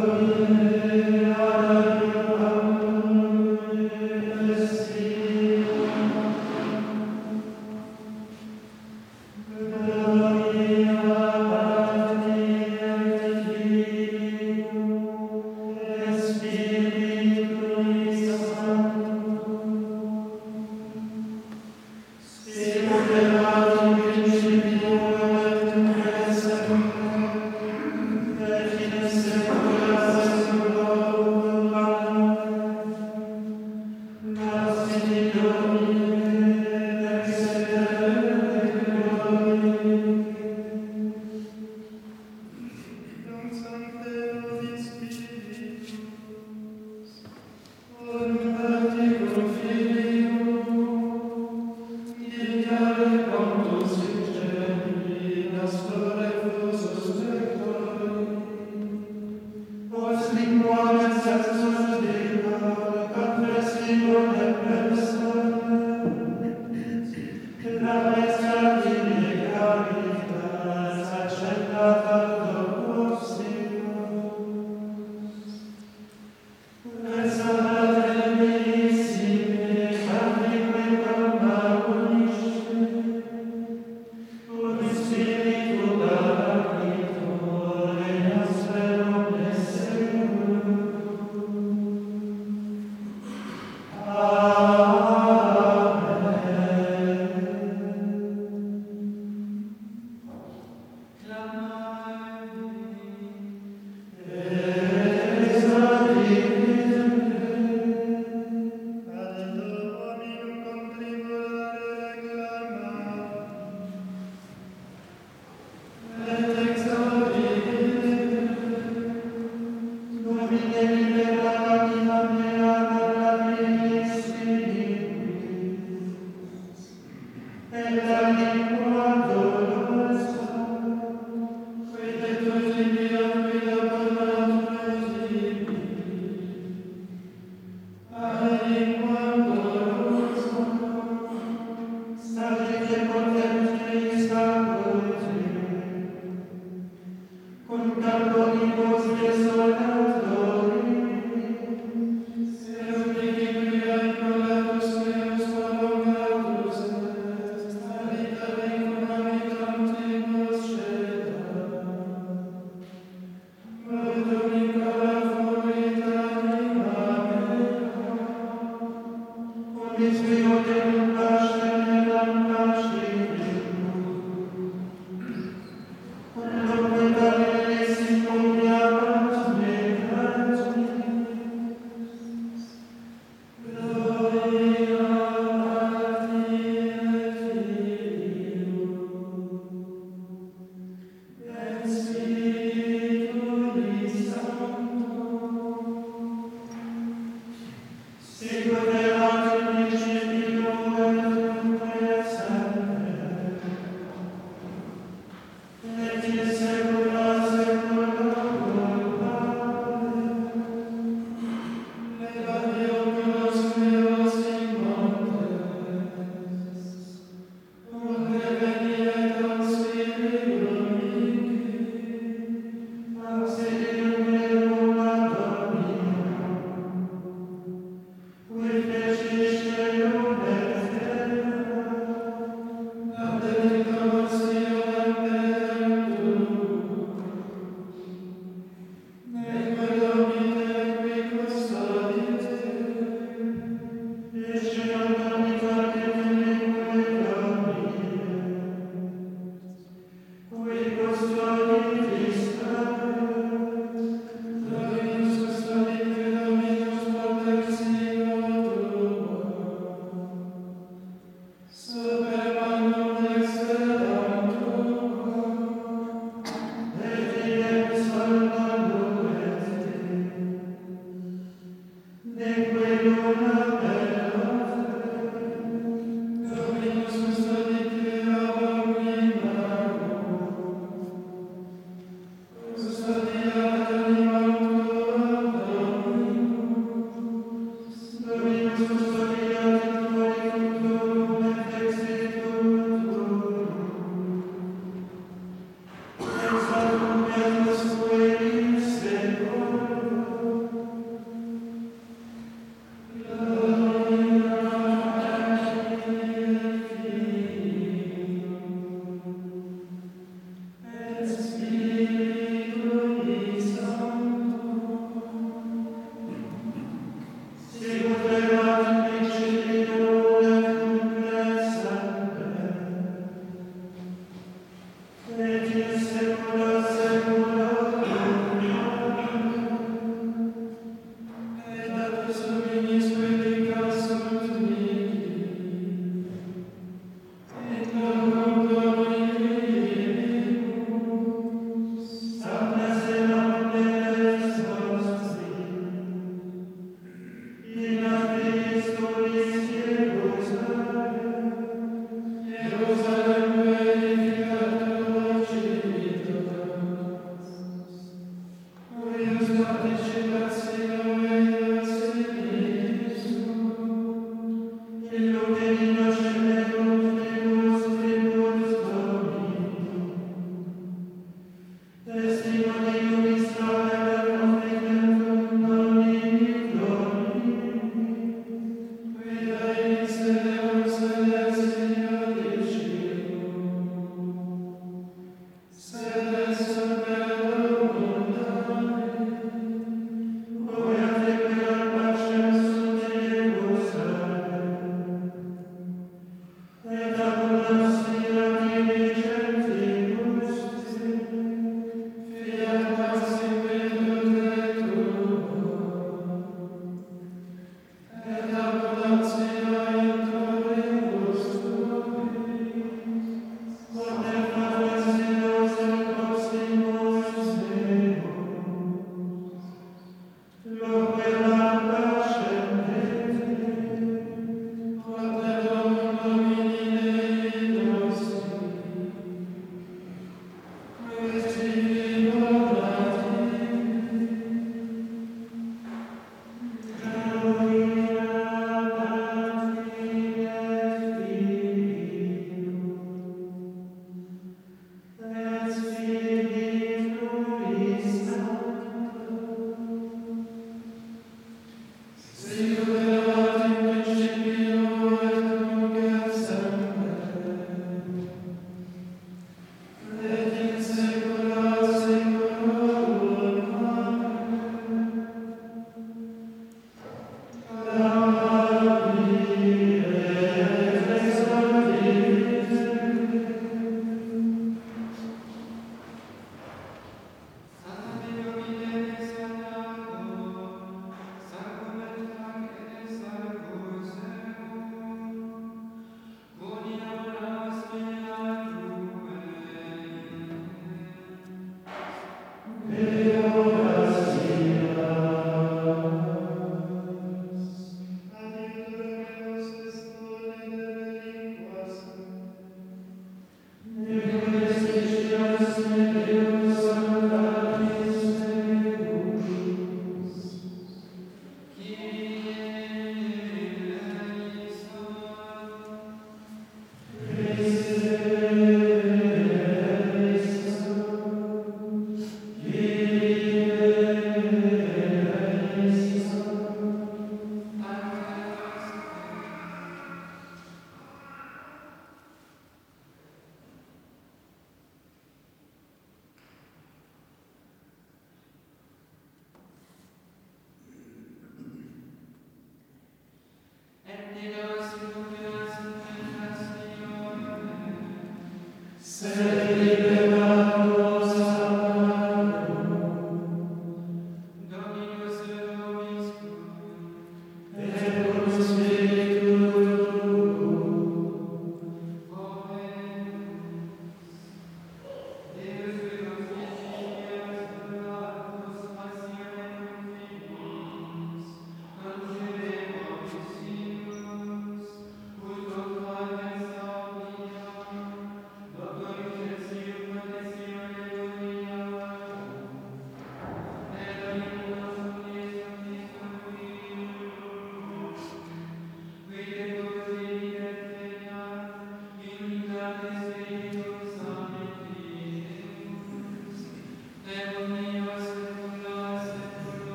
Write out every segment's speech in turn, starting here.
glória.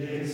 Amen.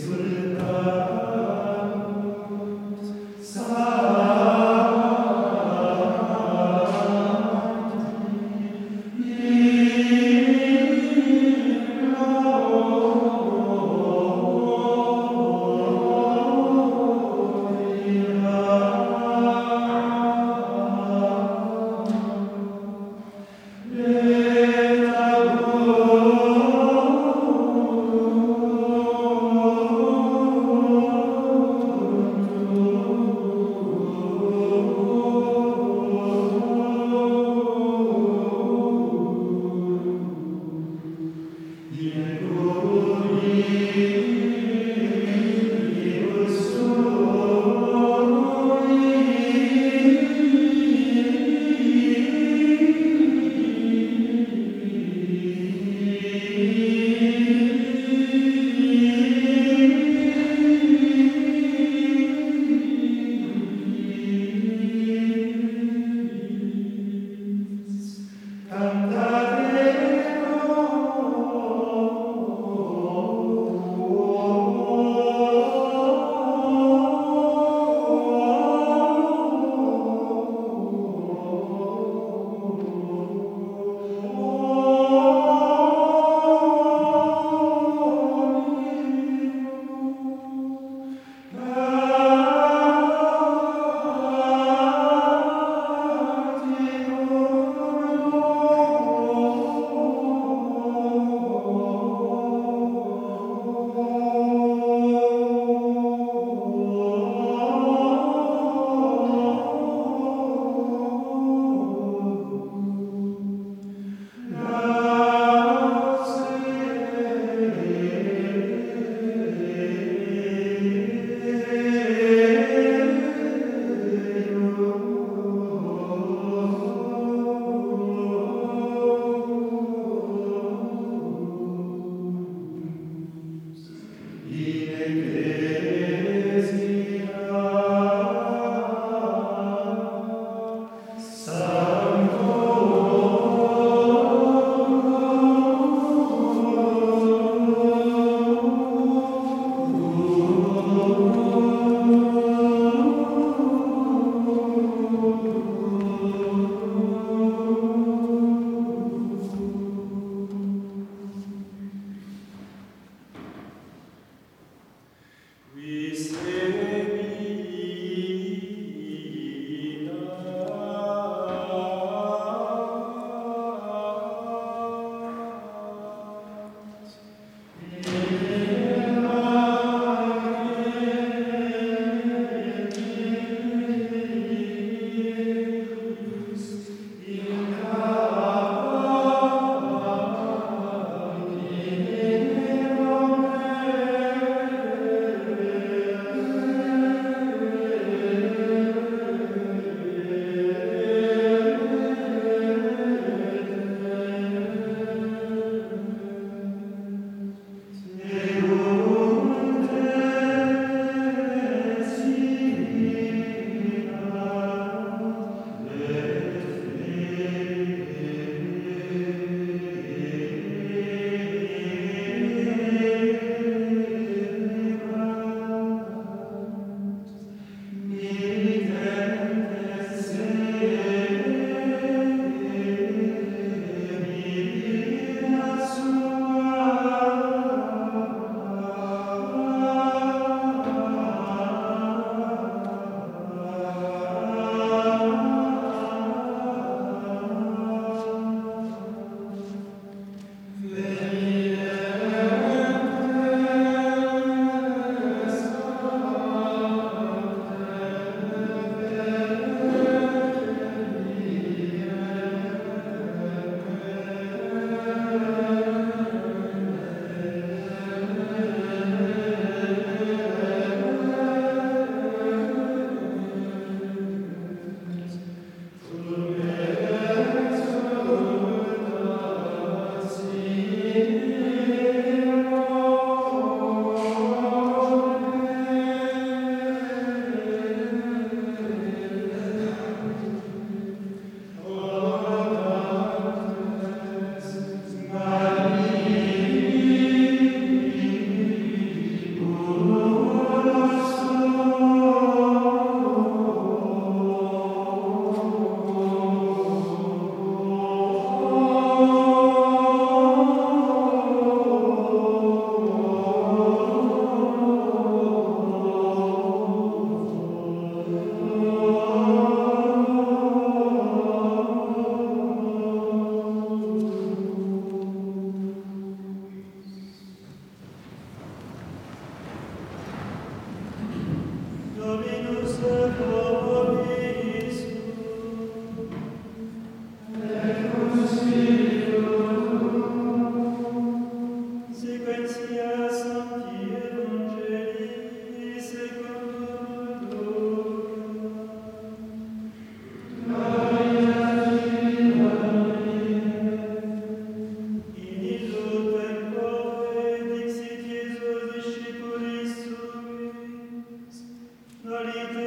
Hare